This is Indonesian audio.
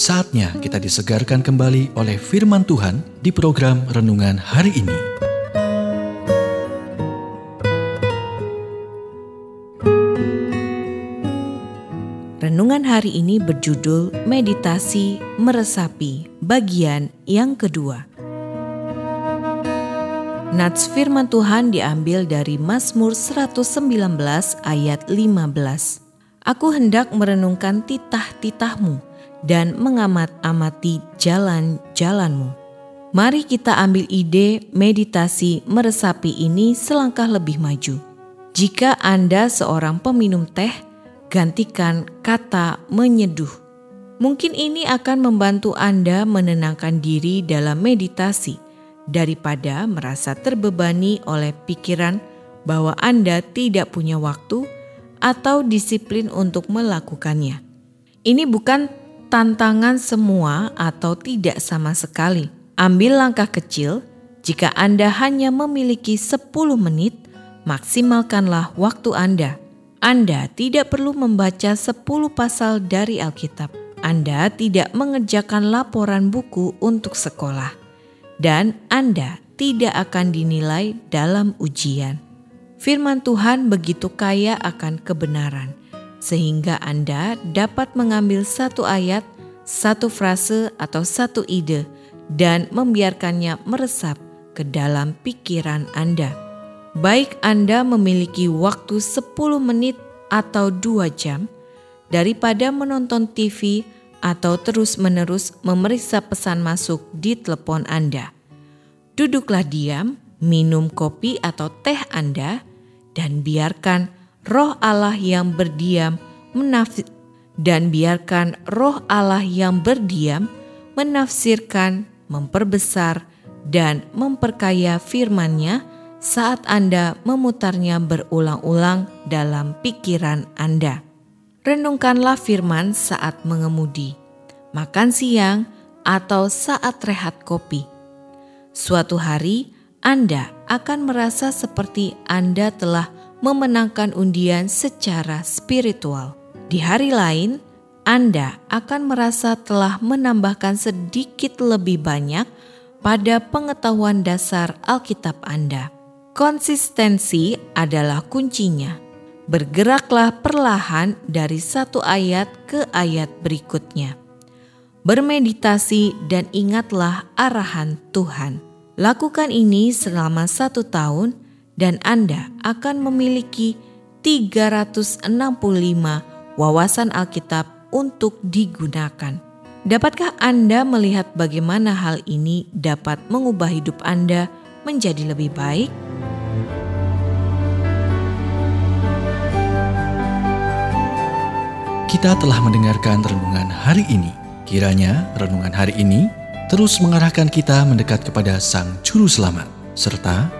Saatnya kita disegarkan kembali oleh firman Tuhan di program renungan hari ini. Renungan hari ini berjudul Meditasi Meresapi, bagian yang kedua. Nats firman Tuhan diambil dari Mazmur 119 ayat 15. Aku hendak merenungkan titah-titahmu dan mengamat-amati jalan-jalanmu. Mari kita ambil ide meditasi meresapi ini selangkah lebih maju. Jika Anda seorang peminum teh, gantikan kata menyeduh. Mungkin ini akan membantu Anda menenangkan diri dalam meditasi daripada merasa terbebani oleh pikiran bahwa Anda tidak punya waktu atau disiplin untuk melakukannya. Ini bukan tantangan semua atau tidak sama sekali. Ambil langkah kecil, jika Anda hanya memiliki 10 menit, maksimalkanlah waktu Anda. Anda tidak perlu membaca 10 pasal dari Alkitab. Anda tidak mengerjakan laporan buku untuk sekolah. Dan Anda tidak akan dinilai dalam ujian firman Tuhan begitu kaya akan kebenaran, sehingga Anda dapat mengambil satu ayat, satu frase, atau satu ide dan membiarkannya meresap ke dalam pikiran Anda. Baik Anda memiliki waktu 10 menit atau 2 jam, daripada menonton TV atau terus-menerus memeriksa pesan masuk di telepon Anda. Duduklah diam, minum kopi atau teh Anda, dan biarkan roh Allah yang berdiam menafsir dan biarkan roh Allah yang berdiam menafsirkan, memperbesar, dan memperkaya firman-Nya saat Anda memutarnya berulang-ulang dalam pikiran Anda. Renungkanlah firman saat mengemudi, makan siang, atau saat rehat kopi. Suatu hari, anda akan merasa seperti Anda telah memenangkan undian secara spiritual. Di hari lain, Anda akan merasa telah menambahkan sedikit lebih banyak pada pengetahuan dasar Alkitab Anda. Konsistensi adalah kuncinya. Bergeraklah perlahan dari satu ayat ke ayat berikutnya. Bermeditasi dan ingatlah arahan Tuhan. Lakukan ini selama satu tahun dan Anda akan memiliki 365 wawasan Alkitab untuk digunakan. Dapatkah Anda melihat bagaimana hal ini dapat mengubah hidup Anda menjadi lebih baik? Kita telah mendengarkan renungan hari ini. Kiranya renungan hari ini terus mengarahkan kita mendekat kepada Sang Juru Selamat, serta